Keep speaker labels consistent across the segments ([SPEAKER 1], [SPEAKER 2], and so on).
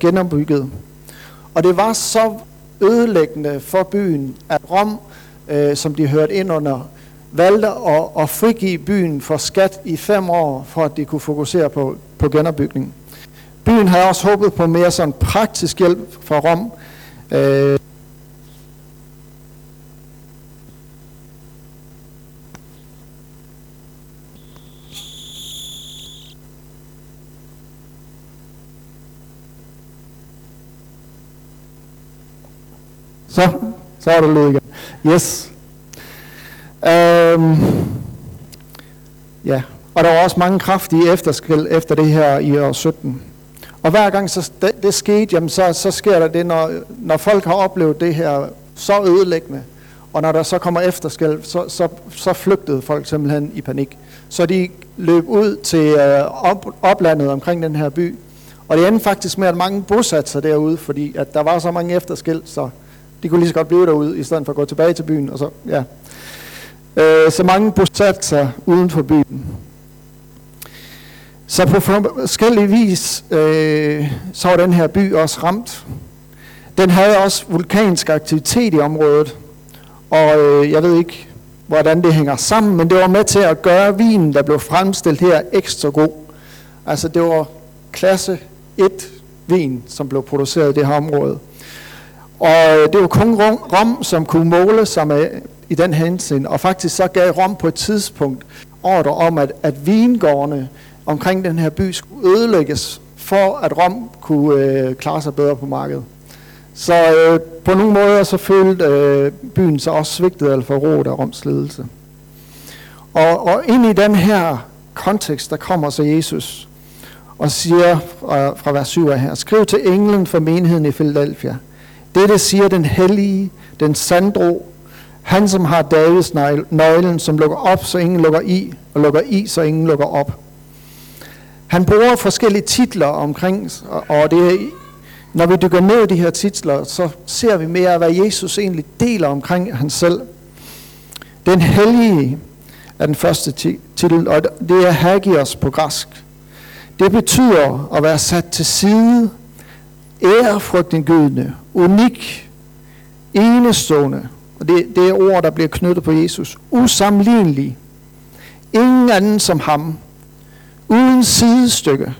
[SPEAKER 1] genopbygget. Og det var så ødelæggende for byen, at Rom, øh, som de hørte ind under, valgte at, at frigive byen for skat i fem år, for at de kunne fokusere på, på genopbygning. Byen havde også håbet på mere sådan praktisk hjælp fra Rom. Øh, Så, så er du lyd igen. Yes. Øhm, ja, og der var også mange kraftige efterskæld efter det her i år 17. Og hver gang så det, det skete, jamen så, så sker der det, når, når folk har oplevet det her så ødelæggende, og når der så kommer efterskæld, så, så, så flygtede folk simpelthen i panik. Så de løb ud til øh, op, oplandet omkring den her by, og det endte faktisk med, at mange bosatte sig derude, fordi at der var så mange efterskæld, så de kunne lige så godt blive derude, i stedet for at gå tilbage til byen. Og så, ja. øh, så mange bosatte sig uden for byen. Så på forskellige vis, øh, så var den her by også ramt. Den havde også vulkansk aktivitet i området, og øh, jeg ved ikke, hvordan det hænger sammen, men det var med til at gøre vinen, der blev fremstillet her, ekstra god. Altså det var klasse 1 vin, som blev produceret i det her område. Og øh, det var kun Rom, som kunne måle sig med i den henseende. og faktisk så gav Rom på et tidspunkt ordre om, at, at vingårdene omkring den her by skulle ødelægges, for at Rom kunne øh, klare sig bedre på markedet. Så øh, på nogle måder så følte øh, byen sig også svigtet eller forrådt af Roms ledelse. Og, og ind i den her kontekst, der kommer så Jesus og siger fra, fra vers 7 her, skriv til englen for menigheden i Philadelphia. Dette siger den hellige, den sandro, han som har Davids nøglen, som lukker op, så ingen lukker i, og lukker i, så ingen lukker op. Han bruger forskellige titler omkring, og det er, når vi dykker ned i de her titler, så ser vi mere hvad Jesus egentlig deler omkring han selv. Den hellige er den første titel, og det er hagios på græsk. Det betyder at være sat til side, ærefrygtindgydende, unik, enestående, og det, det er ord, der bliver knyttet på Jesus, usammenlignelig, ingen anden som ham, uden sidestykke,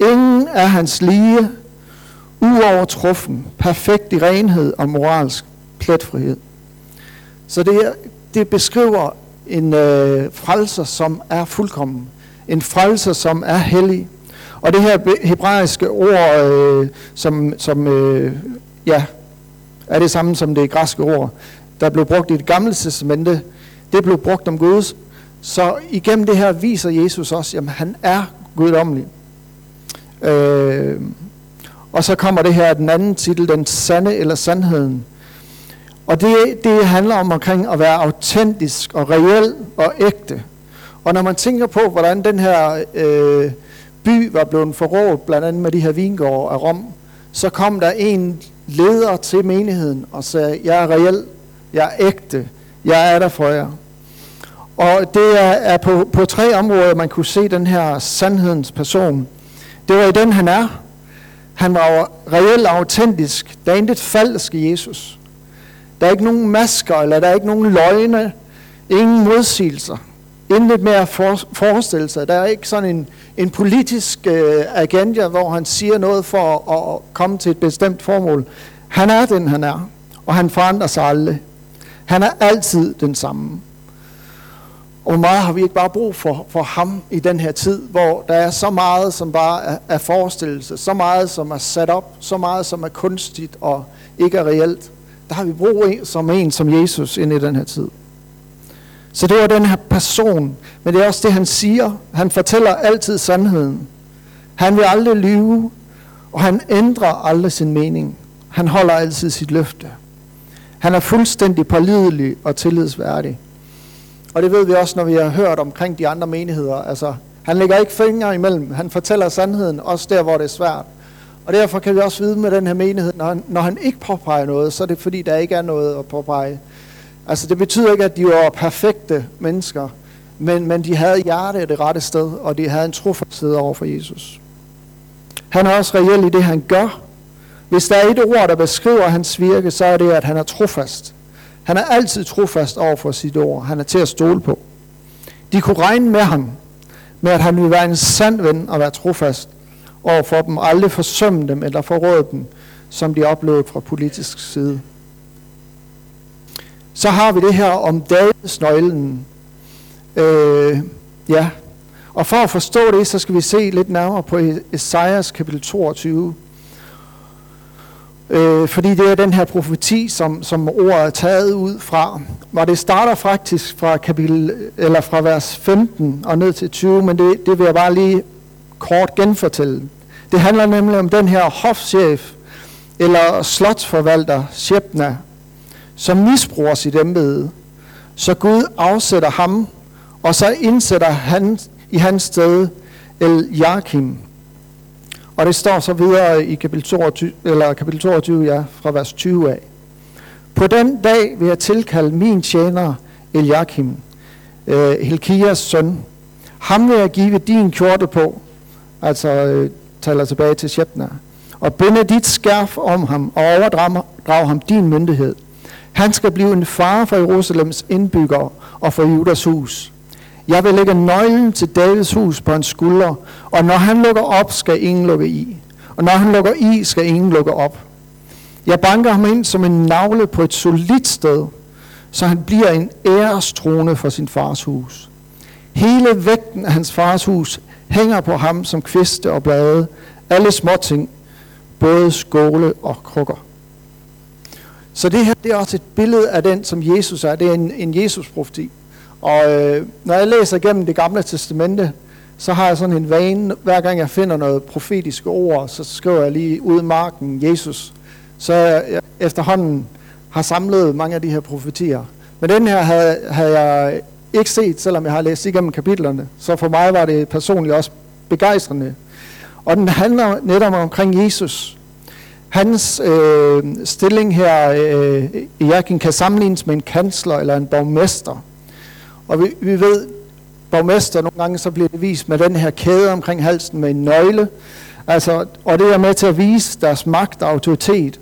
[SPEAKER 1] ingen af hans lige, uovertruffen, perfekt i renhed og moralsk pletfrihed. Så det, det beskriver en øh, frelser, som er fuldkommen. En frelser, som er hellig. Og det her hebraiske ord, øh, som, som øh, ja, er det samme som det græske ord, der blev brugt i det gamle testamente, det blev brugt om Guds. Så igennem det her viser Jesus også, at han er guddommelig. Øh, og så kommer det her, den anden titel, den sande eller sandheden. Og det, det handler om omkring at være autentisk og reel og ægte. Og når man tænker på, hvordan den her øh, by var blevet forrådt, blandt andet med de her vingårde af Rom, så kom der en leder til menigheden og sagde, jeg er reel, jeg er ægte, jeg er der for jer. Og det er, er på, på tre områder, man kunne se den her sandhedens person. Det var i den, han er. Han var reelt autentisk. Der er intet falsk i Jesus. Der er ikke nogen masker, eller der er ikke nogen løgne, ingen modsigelser. Intet mere at for, forestille sig. Der er ikke sådan en, en politisk øh, agenda, hvor han siger noget for at, at komme til et bestemt formål. Han er den, han er, og han forandrer sig aldrig. Han er altid den samme. Og hvor meget har vi ikke bare brug for, for ham i den her tid, hvor der er så meget, som bare er, er forestillelse, så meget, som er sat op, så meget, som er kunstigt og ikke er reelt. Der har vi brug en, som en som Jesus ind i den her tid. Så det var den her person, men det er også det, han siger. Han fortæller altid sandheden. Han vil aldrig lyve, og han ændrer aldrig sin mening. Han holder altid sit løfte. Han er fuldstændig pålidelig og tillidsværdig. Og det ved vi også, når vi har hørt omkring de andre menigheder. Altså, han lægger ikke fingre imellem. Han fortæller sandheden, også der, hvor det er svært. Og derfor kan vi også vide med den her menighed, når han, når han ikke påpeger noget, så er det fordi, der ikke er noget at påpege. Altså det betyder ikke, at de var perfekte mennesker, men, men de havde hjertet det rette sted, og de havde en trofasthed over for Jesus. Han er også reelt i det, han gør. Hvis der er et ord, der beskriver hans virke, så er det, at han er trofast. Han er altid trofast over for sit ord. Han er til at stole på. De kunne regne med ham, med at han ville være en sand ven og være trofast over for dem, og aldrig forsømme dem eller forråde dem, som de oplevede fra politisk side. Så har vi det her om Davidsnøglen. Øh, ja, og for at forstå det, så skal vi se lidt nærmere på Esajas kapitel 22. Øh, fordi det er den her profeti, som, som ordet er taget ud fra. Og det starter faktisk fra, kapitel, eller fra vers 15 og ned til 20, men det, det vil jeg bare lige kort genfortælle. Det handler nemlig om den her hofchef, eller slotsforvalter, Shebna, som misbruger sit embede. Så Gud afsætter ham, og så indsætter han i hans sted El Jakim. Og det står så videre i kapitel 22, eller kapitel 22 ja, fra vers 20 af. På den dag vil jeg tilkalde min tjener Eliakim, øh, Helkias søn. Ham vil jeg give din kjorte på, altså øh, taler tilbage til Shebna, og binde dit skærf om ham og overdrage ham din myndighed. Han skal blive en far for Jerusalems indbyggere og for Judas hus. Jeg vil lægge nøglen til Davids hus på hans skulder, og når han lukker op, skal ingen lukke i. Og når han lukker i, skal ingen lukke op. Jeg banker ham ind som en navle på et solidt sted, så han bliver en ærestrone for sin fars hus. Hele vægten af hans fars hus hænger på ham som kviste og blade, alle småting, både skåle og krukker. Så det her det er også et billede af den, som Jesus er. Det er en, en Jesus-profeti. Og øh, når jeg læser igennem det gamle testamente, så har jeg sådan en vane, hver gang jeg finder noget profetisk ord, så skriver jeg lige ud i marken Jesus. Så jeg efterhånden har samlet mange af de her profetier. Men den her havde, havde jeg ikke set, selvom jeg har læst igennem kapitlerne. Så for mig var det personligt også begejstrende. Og den handler netop omkring Jesus. Hans øh, stilling her øh, i Jakin kan sammenlignes med en kansler eller en borgmester. Og vi, vi ved, borgmester nogle gange så bliver det vist med den her kæde omkring halsen med en nøgle. Altså, og det er med til at vise deres magt og autoritet.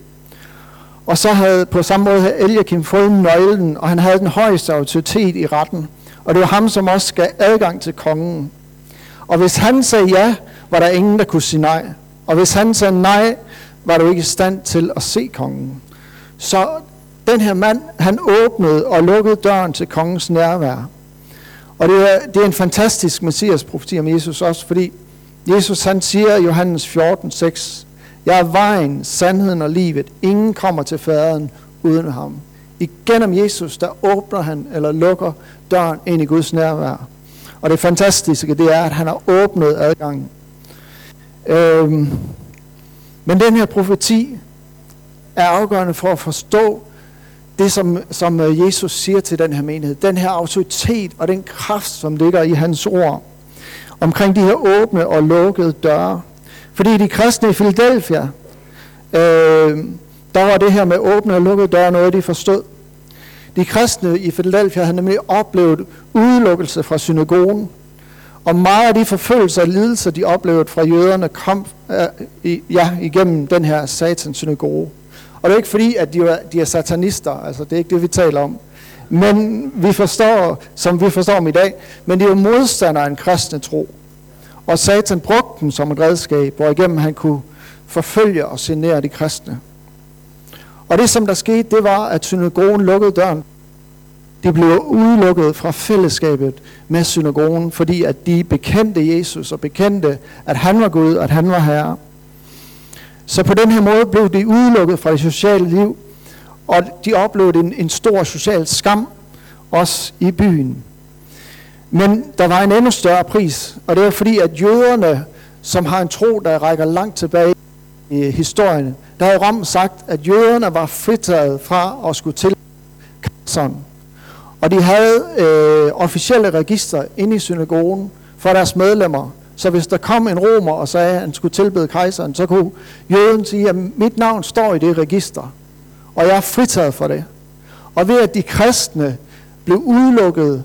[SPEAKER 1] Og så havde på samme måde havde Eliakim fået nøglen, og han havde den højeste autoritet i retten. Og det var ham, som også gav adgang til kongen. Og hvis han sagde ja, var der ingen, der kunne sige nej. Og hvis han sagde nej, var du ikke i stand til at se kongen. Så den her mand, han åbnede og lukkede døren til kongens nærvær. Og det er, det er en fantastisk messias profeti om Jesus også, fordi Jesus han siger i Johannes 14, 6, Jeg er vejen, sandheden og livet. Ingen kommer til faderen uden ham. Igennem Jesus, der åbner han eller lukker døren ind i Guds nærvær. Og det fantastiske, det er, at han har åbnet adgangen. Øhm, men den her profeti er afgørende for at forstå det, som, som øh, Jesus siger til den her menighed. Den her autoritet og den kraft, som ligger i hans ord. Omkring de her åbne og lukkede døre. Fordi de kristne i Philadelphia, øh, der var det her med åbne og lukkede døre noget, de forstod. De kristne i Philadelphia havde nemlig oplevet udelukkelse fra synagogen, og meget af de forfølgelser og lidelser, de oplevede fra jøderne, kom øh, i, ja, igennem den her satans synagoge. Og det er ikke fordi, at de er, de er satanister, altså det er ikke det, vi taler om. Men vi forstår, som vi forstår dem i dag, men de er jo modstandere af en kristne tro. Og Satan brugte dem som et redskab, hvor igennem han kunne forfølge og genere de kristne. Og det, som der skete, det var, at synagogen lukkede døren. De blev udelukket fra fællesskabet med synagogen, fordi at de bekendte Jesus og bekendte, at han var Gud, og at han var Herre. Så på den her måde blev de udelukket fra det sociale liv, og de oplevede en, en stor social skam, også i byen. Men der var en endnu større pris, og det var fordi, at jøderne, som har en tro, der rækker langt tilbage i historien. Der har Rom sagt, at jøderne var fritaget fra at skulle til kejseren. Og de havde øh, officielle register inde i synagogen for deres medlemmer. Så hvis der kom en romer og sagde, at han skulle tilbede kejseren, så kunne jøden sige, at mit navn står i det register, og jeg er fritaget for det. Og ved at de kristne blev udelukket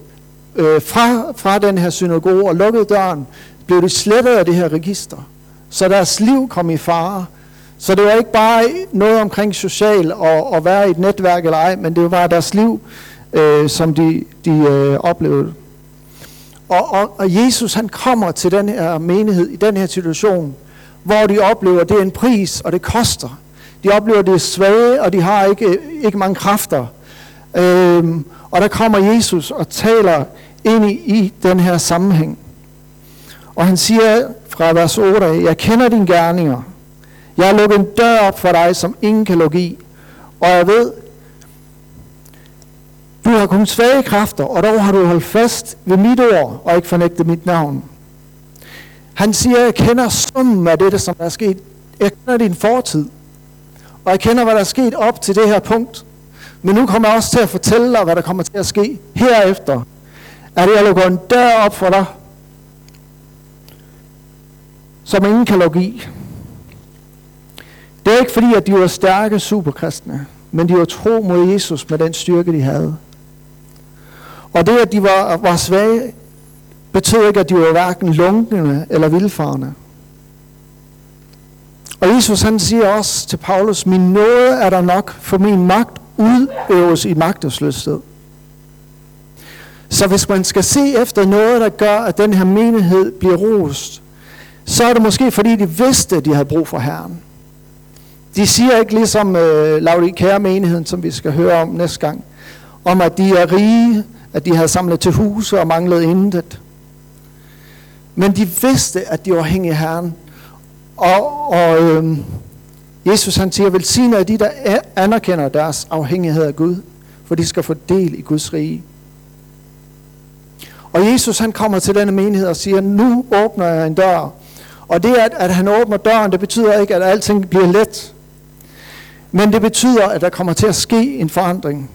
[SPEAKER 1] øh, fra, fra den her synagoge og lukkede døren, blev de slettet af det her register. Så deres liv kom i fare. Så det var ikke bare noget omkring social og, og være i et netværk eller ej, men det var deres liv, øh, som de, de øh, oplevede. Og, og, og Jesus han kommer til den her menighed i den her situation, hvor de oplever, at det er en pris, og det koster. De oplever, at det er svage, og de har ikke, ikke mange kræfter. Øhm, og der kommer Jesus og taler ind i, i den her sammenhæng. Og han siger fra vers 8, jeg kender dine gerninger. Jeg har lukket en dør op for dig, som ingen kan lukke i. Og jeg ved, du har kun svage kræfter, og dog har du holdt fast ved mit ord, og ikke fornægtet mit navn. Han siger, jeg kender summen af det, som der er sket. Jeg kender din fortid. Og jeg kender, hvad der er sket op til det her punkt. Men nu kommer jeg også til at fortælle dig, hvad der kommer til at ske herefter. At jeg lukker en dør op for dig, som ingen kan lukke i. Det er ikke fordi, at de var stærke superkristne, men de var tro mod Jesus med den styrke, de havde. Og det, at de var, var svage, betød ikke, at de var hverken lunkende eller vildfarne. Og Jesus han siger også til Paulus, min nåde er der nok, for min magt udøves i magtesløshed. Så hvis man skal se efter noget, der gør, at den her menighed bliver rost, så er det måske fordi, de vidste, at de havde brug for Herren. De siger ikke ligesom øh, Laudikære menigheden, som vi skal høre om næste gang, om at de er rige, at de havde samlet til huse og manglede intet. Men de vidste, at de var afhængige af Herren. Og, og øh, Jesus han siger, velsigner af de, der anerkender deres afhængighed af Gud, for de skal få del i Guds rige. Og Jesus han kommer til denne menighed og siger, nu åbner jeg en dør. Og det, at, at han åbner døren, det betyder ikke, at alting bliver let. Men det betyder, at der kommer til at ske en forandring.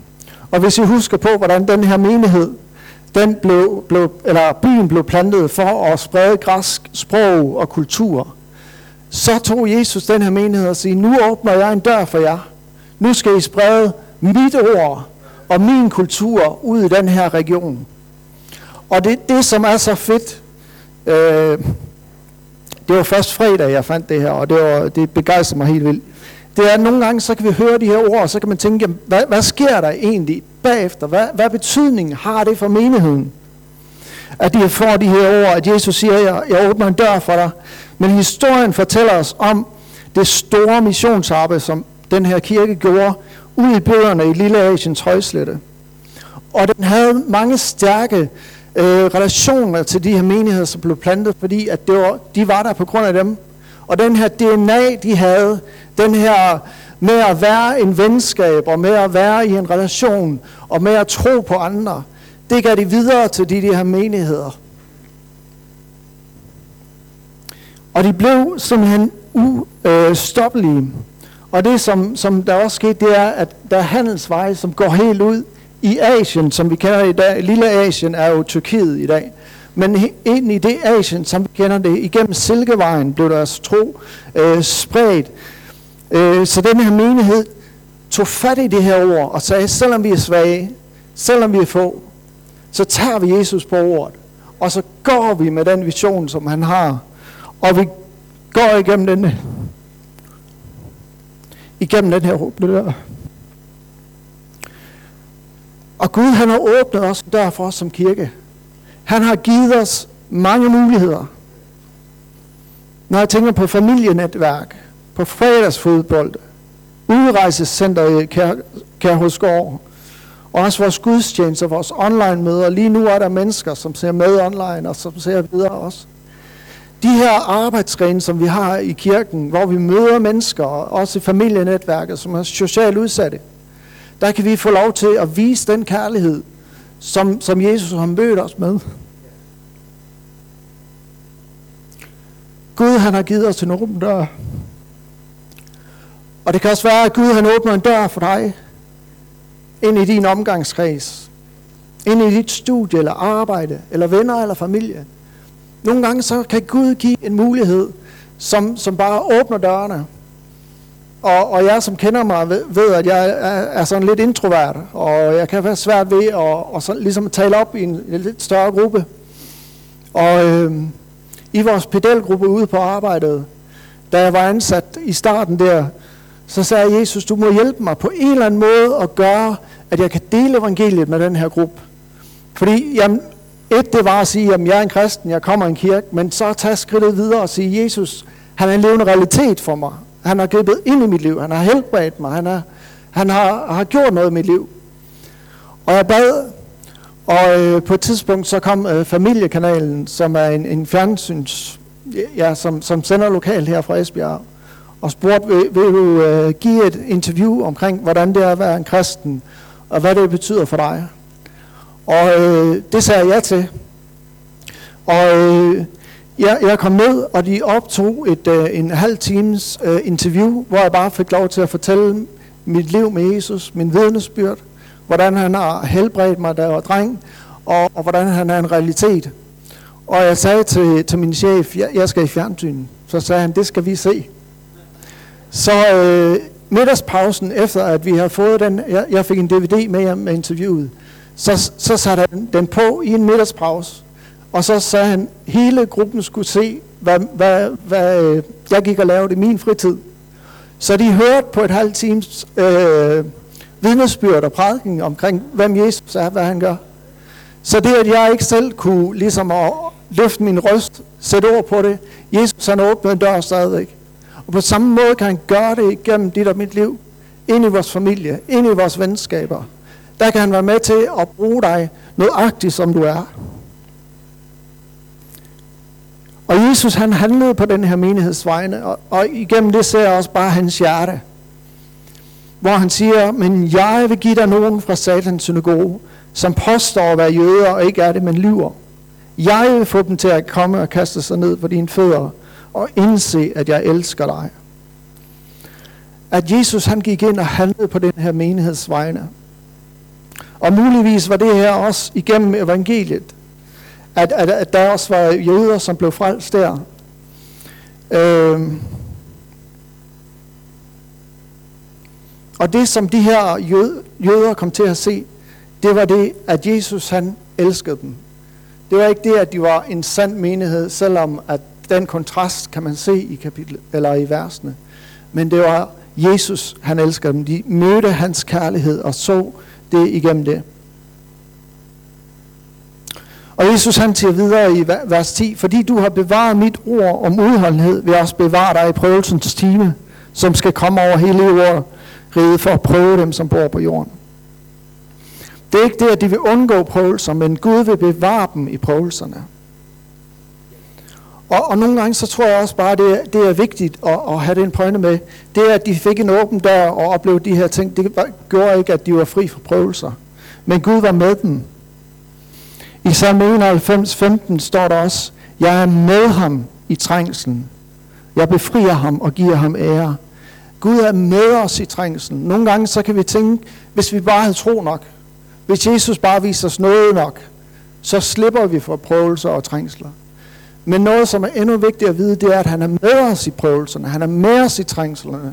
[SPEAKER 1] Og hvis I husker på, hvordan den her menighed, den blev, blev, eller byen blev plantet for at sprede græsk sprog og kultur, så tog Jesus den her menighed og sagde, nu åbner jeg en dør for jer. Nu skal I sprede mit ord og min kultur ud i den her region. Og det, det som er så fedt, øh, det var først fredag, jeg fandt det her, og det, var, det begejstrede mig helt vildt. Det er, at nogle gange, så kan vi høre de her ord, og så kan man tænke, jamen, hvad, hvad sker der egentlig bagefter? Hvad, hvad betydning har det for menigheden? At de får de her ord, at Jesus siger, jeg, jeg åbner en dør for dig. Men historien fortæller os om det store missionsarbejde, som den her kirke gjorde ud i bøgerne i Lille Asiens højslette. Og den havde mange stærke øh, relationer til de her menigheder, som blev plantet, fordi at det var, de var der på grund af dem. Og den her DNA, de havde, den her med at være en venskab, og med at være i en relation, og med at tro på andre, det gav de videre til de, de her menigheder. Og de blev simpelthen ustoppelige. Og det, som, som der også skete, det er, at der er handelsveje, som går helt ud i Asien, som vi kender i dag. Lille Asien er jo Tyrkiet i dag. Men ind i det Asien, som vi kender det, igennem Silkevejen blev deres tro øh, spredt. Øh, så den her menighed tog fat i det her ord og sagde, selvom vi er svage, selvom vi er få, så tager vi Jesus på ordet. Og så går vi med den vision, som han har. Og vi går igennem den, igennem den her åbne dør. Og Gud han har åbnet os derfor for os som kirke. Han har givet os mange muligheder. Når jeg tænker på familienetværk, på fredagsfodbold, udrejsecenter i Kær, Kærhusgård, og også vores gudstjenester, vores online-møder. Lige nu er der mennesker, som ser med online, og som ser videre også. De her arbejdsgrene, som vi har i kirken, hvor vi møder mennesker, også i familienetværket, som er socialt udsatte, der kan vi få lov til at vise den kærlighed, som, som Jesus har mødt os med. Gud han har givet os en åben dør. Og det kan også være, at Gud han åbner en dør for dig ind i din omgangskreds, ind i dit studie eller arbejde, eller venner eller familie. Nogle gange så kan Gud give en mulighed, som, som bare åbner dørene. Og, og jeg, som kender mig, ved, ved at jeg er, er sådan lidt introvert, og jeg kan være svært ved at og så, ligesom tale op i en, en lidt større gruppe. Og øh, i vores pedelgruppe ude på arbejdet, da jeg var ansat i starten der, så sagde Jesus, du må hjælpe mig på en eller anden måde at gøre, at jeg kan dele evangeliet med den her gruppe. Fordi jamen, et, det var at sige, at jeg er en kristen, jeg kommer i en kirke, men så tage skridtet videre og sige, Jesus, han er en levende realitet for mig. Han har gribet ind i mit liv, han har helbredt mig, han, er, han har, har gjort noget i mit liv. Og jeg bad, og øh, på et tidspunkt så kom øh, Familiekanalen, som er en, en fjernsyns, ja, som, som sender lokalt her fra Esbjerg, og spurgte, vil, vil du øh, give et interview omkring, hvordan det er at være en kristen, og hvad det betyder for dig. Og øh, det sagde jeg ja til. Og øh, jeg, jeg kom ned, og de optog et, øh, en halv times øh, interview, hvor jeg bare fik lov til at fortælle mit liv med Jesus, min vidnesbyrd, hvordan han har helbredt mig, da jeg var dreng, og, og hvordan han er en realitet. Og jeg sagde til, til min chef, jeg, jeg skal i fjernsynet. Så sagde han, det skal vi se. Så øh, middagspausen, efter at vi har fået den, jeg, jeg fik en DVD med hjem med interviewet, så, så satte han den på i en middagspause. Og så sagde han, hele gruppen skulle se, hvad, hvad, hvad øh, jeg gik og lavede i min fritid. Så de hørte på et halvt times øh, vidnesbyrd og prædiken omkring, hvem Jesus er, hvad han gør. Så det, at jeg ikke selv kunne ligesom at løfte min røst, sætte ord på det, Jesus han åbnede en dør stadigvæk. Og på samme måde kan han gøre det igennem dit og mit liv, ind i vores familie, ind i vores venskaber. Der kan han være med til at bruge dig nøjagtigt, som du er. Og Jesus han handlede på den her menighedsvejne, og, og igennem det ser jeg også bare hans hjerte. Hvor han siger, men jeg vil give dig nogen fra satans synagoge, som påstår at være jøder og ikke er det, men lyver. Jeg vil få dem til at komme og kaste sig ned på dine fødder og indse, at jeg elsker dig. At Jesus han gik ind og handlede på den her menighedsvejne. Og muligvis var det her også igennem evangeliet, at, at, at der også var jøder, som blev frelst der. Øhm. Og det, som de her jøder kom til at se, det var det, at Jesus han elskede dem. Det var ikke det, at de var en sand menighed, selvom at den kontrast kan man se i kapitel eller i versene. Men det var Jesus, han elskede dem. De mødte hans kærlighed og så det igennem det. Og Jesus han siger videre i vers 10, fordi du har bevaret mit ord om udholdenhed, vil jeg også bevare dig i prøvelsens time, som skal komme over hele jorden, ride for at prøve dem, som bor på jorden. Det er ikke det, at de vil undgå prøvelser, men Gud vil bevare dem i prøvelserne. Og, og nogle gange så tror jeg også bare, at det, det er vigtigt at, at have den pointe med. Det at de fik en åben dør og oplevede de her ting, det gjorde ikke, at de var fri for prøvelser. Men Gud var med dem. I salme 91, 15 står der også, jeg er med ham i trængslen. Jeg befrier ham og giver ham ære. Gud er med os i trængslen. Nogle gange så kan vi tænke, hvis vi bare havde tro nok, hvis Jesus bare viser os noget nok, så slipper vi for prøvelser og trængsler. Men noget, som er endnu vigtigere at vide, det er, at han er med os i prøvelserne. Han er med os i trængslerne.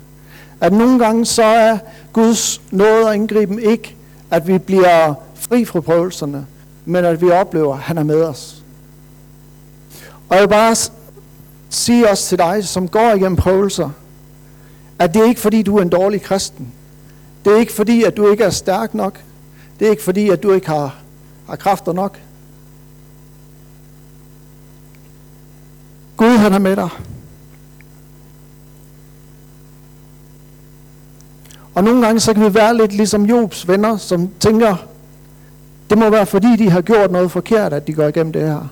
[SPEAKER 1] At nogle gange så er Guds nåde og indgriben ikke, at vi bliver fri fra prøvelserne, men at vi oplever, at han er med os. Og jeg vil bare sige også til dig, som går igennem prøvelser, at det er ikke fordi, du er en dårlig kristen. Det er ikke fordi, at du ikke er stærk nok. Det er ikke fordi, at du ikke har, har kræfter nok. Gud han er med dig. Og nogle gange så kan vi være lidt ligesom Jobs venner, som tænker, det må være fordi, de har gjort noget forkert, at de går igennem det her.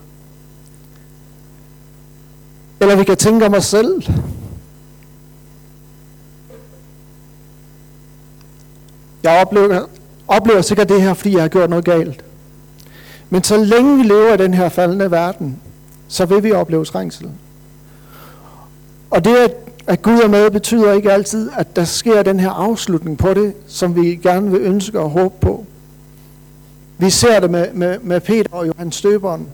[SPEAKER 1] Eller vi kan tænke om os selv. Jeg oplever, oplever sikkert det her, fordi jeg har gjort noget galt. Men så længe vi lever i den her faldende verden, så vil vi opleve trængsel. Og det, at, at Gud er med, betyder ikke altid, at der sker den her afslutning på det, som vi gerne vil ønske og håbe på. Vi ser det med, med, med Peter og Johannes Støberen.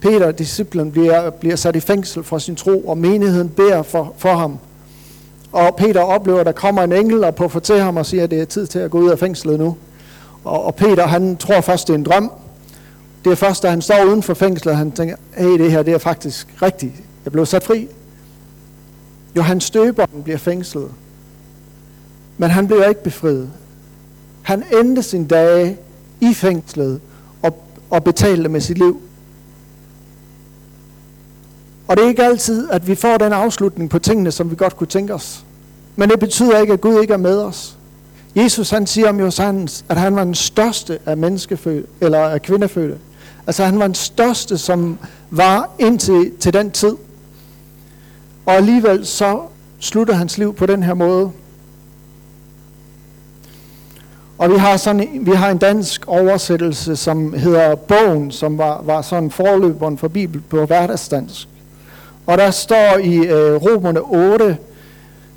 [SPEAKER 1] Peter, disciplen, bliver, bliver sat i fængsel for sin tro, og menigheden beder for, for ham. Og Peter oplever, at der kommer en engel og puffer til ham og siger, at det er tid til at gå ud af fængslet nu. Og, og Peter, han tror først, det er en drøm. Det er først, da han står uden for fængslet, han tænker, hey, det her det er faktisk rigtigt. Jeg blev sat fri. Johannes Støberen bliver fængslet. Men han bliver ikke befriet. Han endte sin dage i fængslet og, og betalte med sit liv. Og det er ikke altid, at vi får den afslutning på tingene, som vi godt kunne tænke os. Men det betyder ikke, at Gud ikke er med os. Jesus han siger om Johannes, at han var den største af menneskefødte, eller af kvindefødte. Altså han var den største, som var indtil til den tid. Og alligevel så slutter hans liv på den her måde. Og vi har, sådan, vi har en dansk oversættelse, som hedder Bogen, som var, var sådan forløberen for Bibel på hverdagsdansk. Og der står i øh, Romerne 8,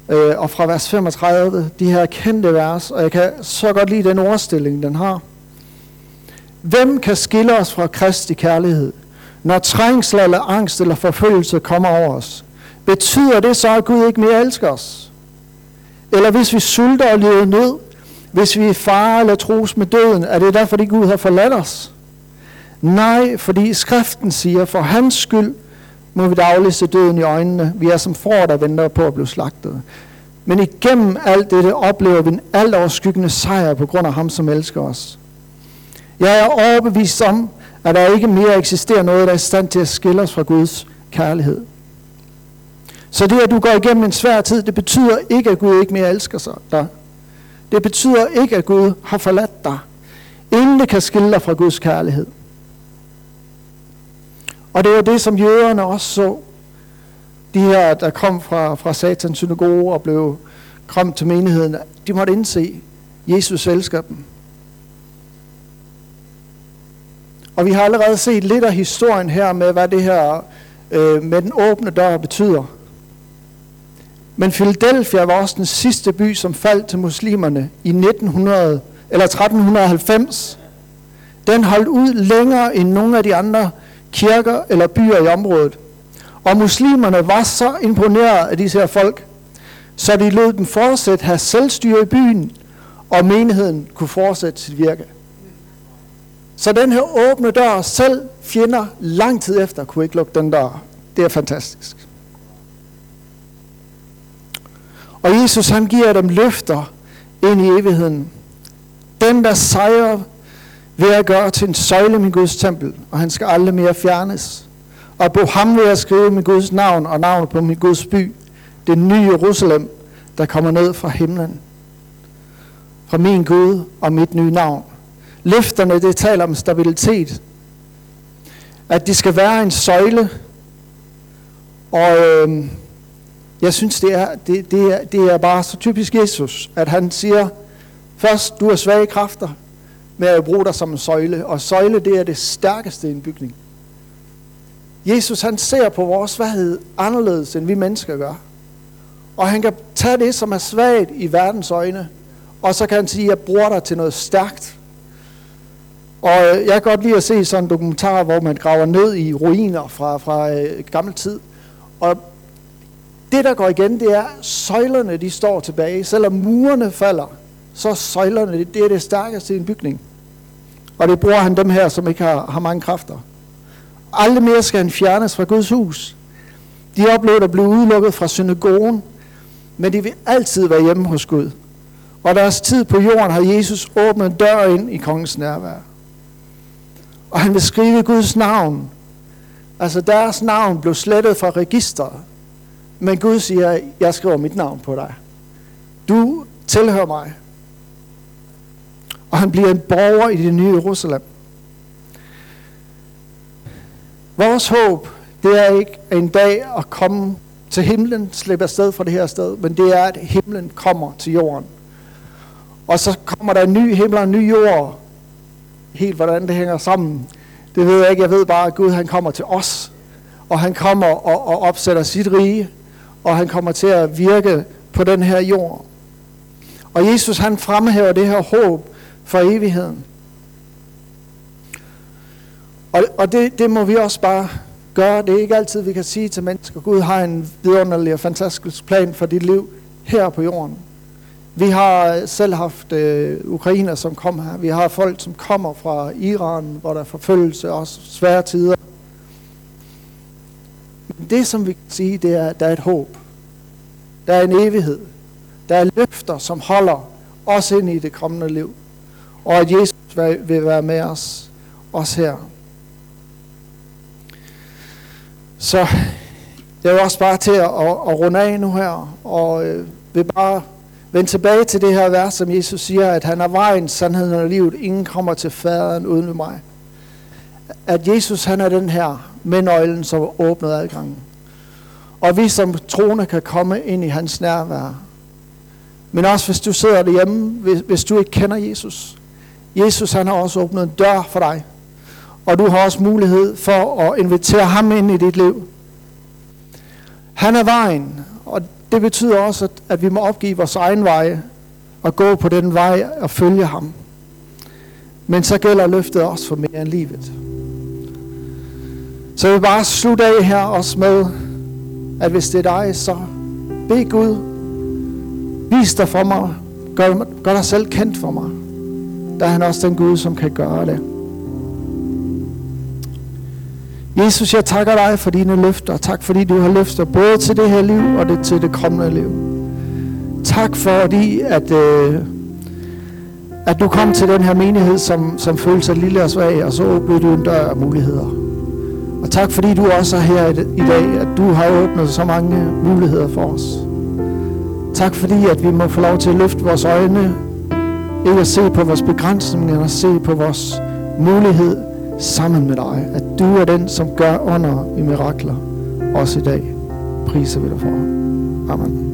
[SPEAKER 1] øh, og fra vers 35, de her kendte vers, og jeg kan så godt lide den ordstilling, den har. Hvem kan skille os fra Kristi kærlighed, når trængsel eller angst eller forfølgelse kommer over os? Betyder det så, at Gud ikke mere elsker os? Eller hvis vi sulter og lider nød, hvis vi er far eller tros med døden, er det derfor, at Gud har forladt os? Nej, fordi skriften siger, for hans skyld må vi dagligt se døden i øjnene. Vi er som får, der venter på at blive slagtet. Men igennem alt dette oplever vi en alt overskyggende sejr på grund af ham, som elsker os. Jeg er overbevist om, at der ikke mere eksisterer noget, der er i stand til at skille os fra Guds kærlighed. Så det, at du går igennem en svær tid, det betyder ikke, at Gud ikke mere elsker dig. Det betyder ikke, at Gud har forladt dig. Ingen kan skille dig fra Guds kærlighed. Og det var det, som jøderne også så. De her, der kom fra, fra satans synagoge og blev kom til menigheden, de måtte indse, at Jesus elsker dem. Og vi har allerede set lidt af historien her med, hvad det her øh, med den åbne dør betyder. Men Philadelphia var også den sidste by, som faldt til muslimerne i 1900, eller 1390. Den holdt ud længere end nogle af de andre kirker eller byer i området. Og muslimerne var så imponeret af disse her folk, så de lod dem fortsætte have selvstyre i byen, og menigheden kunne fortsætte sit virke. Så den her åbne dør, selv fjender lang tid efter, kunne ikke lukke den dør. Det er fantastisk. Og Jesus han giver dem løfter ind i evigheden. Den, der sejrer vil jeg gøre til en søjle min Guds tempel, og han skal aldrig mere fjernes. Og på ham vil jeg skrive min Guds navn og navnet på min Guds by, det nye Jerusalem, der kommer ned fra himlen. Fra min Gud og mit nye navn. Løfterne, det taler om stabilitet. At de skal være en søjle. Og øh, jeg synes, det er, det, det, er, det er bare så typisk Jesus, at han siger, først, du er svage kræfter, med at bruger dig som en søjle. Og søjle, det er det stærkeste i en bygning. Jesus, han ser på vores svaghed anderledes, end vi mennesker gør. Og han kan tage det, som er svagt i verdens øjne, og så kan han sige, jeg bruger dig til noget stærkt. Og øh, jeg kan godt lide at se sådan en dokumentar, hvor man graver ned i ruiner fra, fra øh, gammel tid. Og det, der går igen, det er, at søjlerne de står tilbage. Selvom murene falder, så søjlerne, det er det stærkeste i en bygning. Og det bruger han dem her, som ikke har, har mange kræfter. Aldrig mere skal han fjernes fra Guds hus. De oplevede at blive udelukket fra synagogen, men de vil altid være hjemme hos Gud. Og deres tid på jorden har Jesus åbnet en dør ind i kongens nærvær. Og han vil skrive Guds navn. Altså deres navn blev slettet fra registret. Men Gud siger, jeg skriver mit navn på dig. Du tilhører mig. Og han bliver en borger i det nye Jerusalem. Vores håb, det er ikke en dag at komme til himlen, slippe afsted fra det her sted, men det er, at himlen kommer til jorden. Og så kommer der en ny himmel og en ny jord. Helt hvordan det hænger sammen, det ved jeg ikke. Jeg ved bare, at Gud han kommer til os, og han kommer og, og opsætter sit rige, og han kommer til at virke på den her jord. Og Jesus han fremhæver det her håb for evigheden. Og, og det, det må vi også bare gøre. Det er ikke altid, vi kan sige til mennesker, Gud har en vidunderlig og fantastisk plan for dit liv her på jorden. Vi har selv haft øh, ukrainer, som kom her. Vi har folk, som kommer fra Iran, hvor der er forfølgelse og svære tider. Men det, som vi kan sige, det er, at der er et håb. Der er en evighed. Der er løfter, som holder os ind i det kommende liv. Og at Jesus vil være med os, også her. Så jeg vil også bare til at, at, at runde af nu her, og øh, vil bare vende tilbage til det her vers, som Jesus siger, at han er vejen, sandheden og livet. Ingen kommer til faderen uden ved mig. At Jesus han er den her med nøglen, som åbnede adgangen. Og vi som troende kan komme ind i hans nærvær. Men også hvis du sidder derhjemme, hvis, hvis du ikke kender Jesus. Jesus han har også åbnet en dør for dig. Og du har også mulighed for at invitere ham ind i dit liv. Han er vejen, og det betyder også, at, at vi må opgive vores egen vej og gå på den vej og følge ham. Men så gælder løftet også for mere end livet. Så jeg vil bare slutte af her også med, at hvis det er dig, så bed Gud, vis dig for mig, gør, gør dig selv kendt for mig. Der er han også den Gud, som kan gøre det. Jesus, jeg takker dig for dine løfter. Tak fordi du har løfter både til det her liv og det, til det kommende liv. Tak fordi, at, øh, at du kom til den her menighed, som, som følte sig lille og svag, og så åbnede du en dør af muligheder. Og tak fordi du også er her i, dag, at du har åbnet så mange muligheder for os. Tak fordi, at vi må få lov til at løfte vores øjne, ikke at se på vores begrænsninger, men at se på vores mulighed sammen med dig. At du er den, som gør under i mirakler, også i dag. Priser vi dig for. Amen.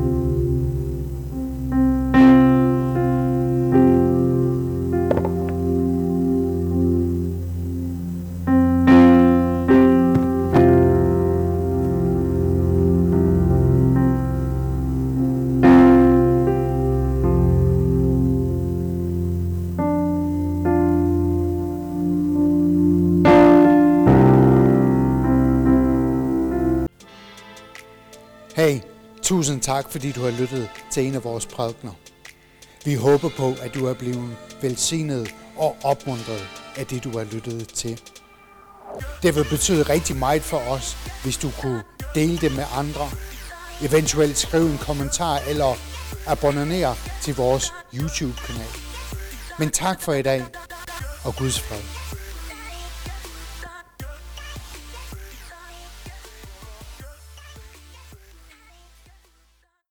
[SPEAKER 2] Tusind tak, fordi du har lyttet til en af vores prædikner. Vi håber på, at du er blevet velsignet og opmuntret af det, du har lyttet til. Det vil betyde rigtig meget for os, hvis du kunne dele det med andre. Eventuelt skrive en kommentar eller abonnere til vores YouTube-kanal. Men tak for i dag, og Guds fred.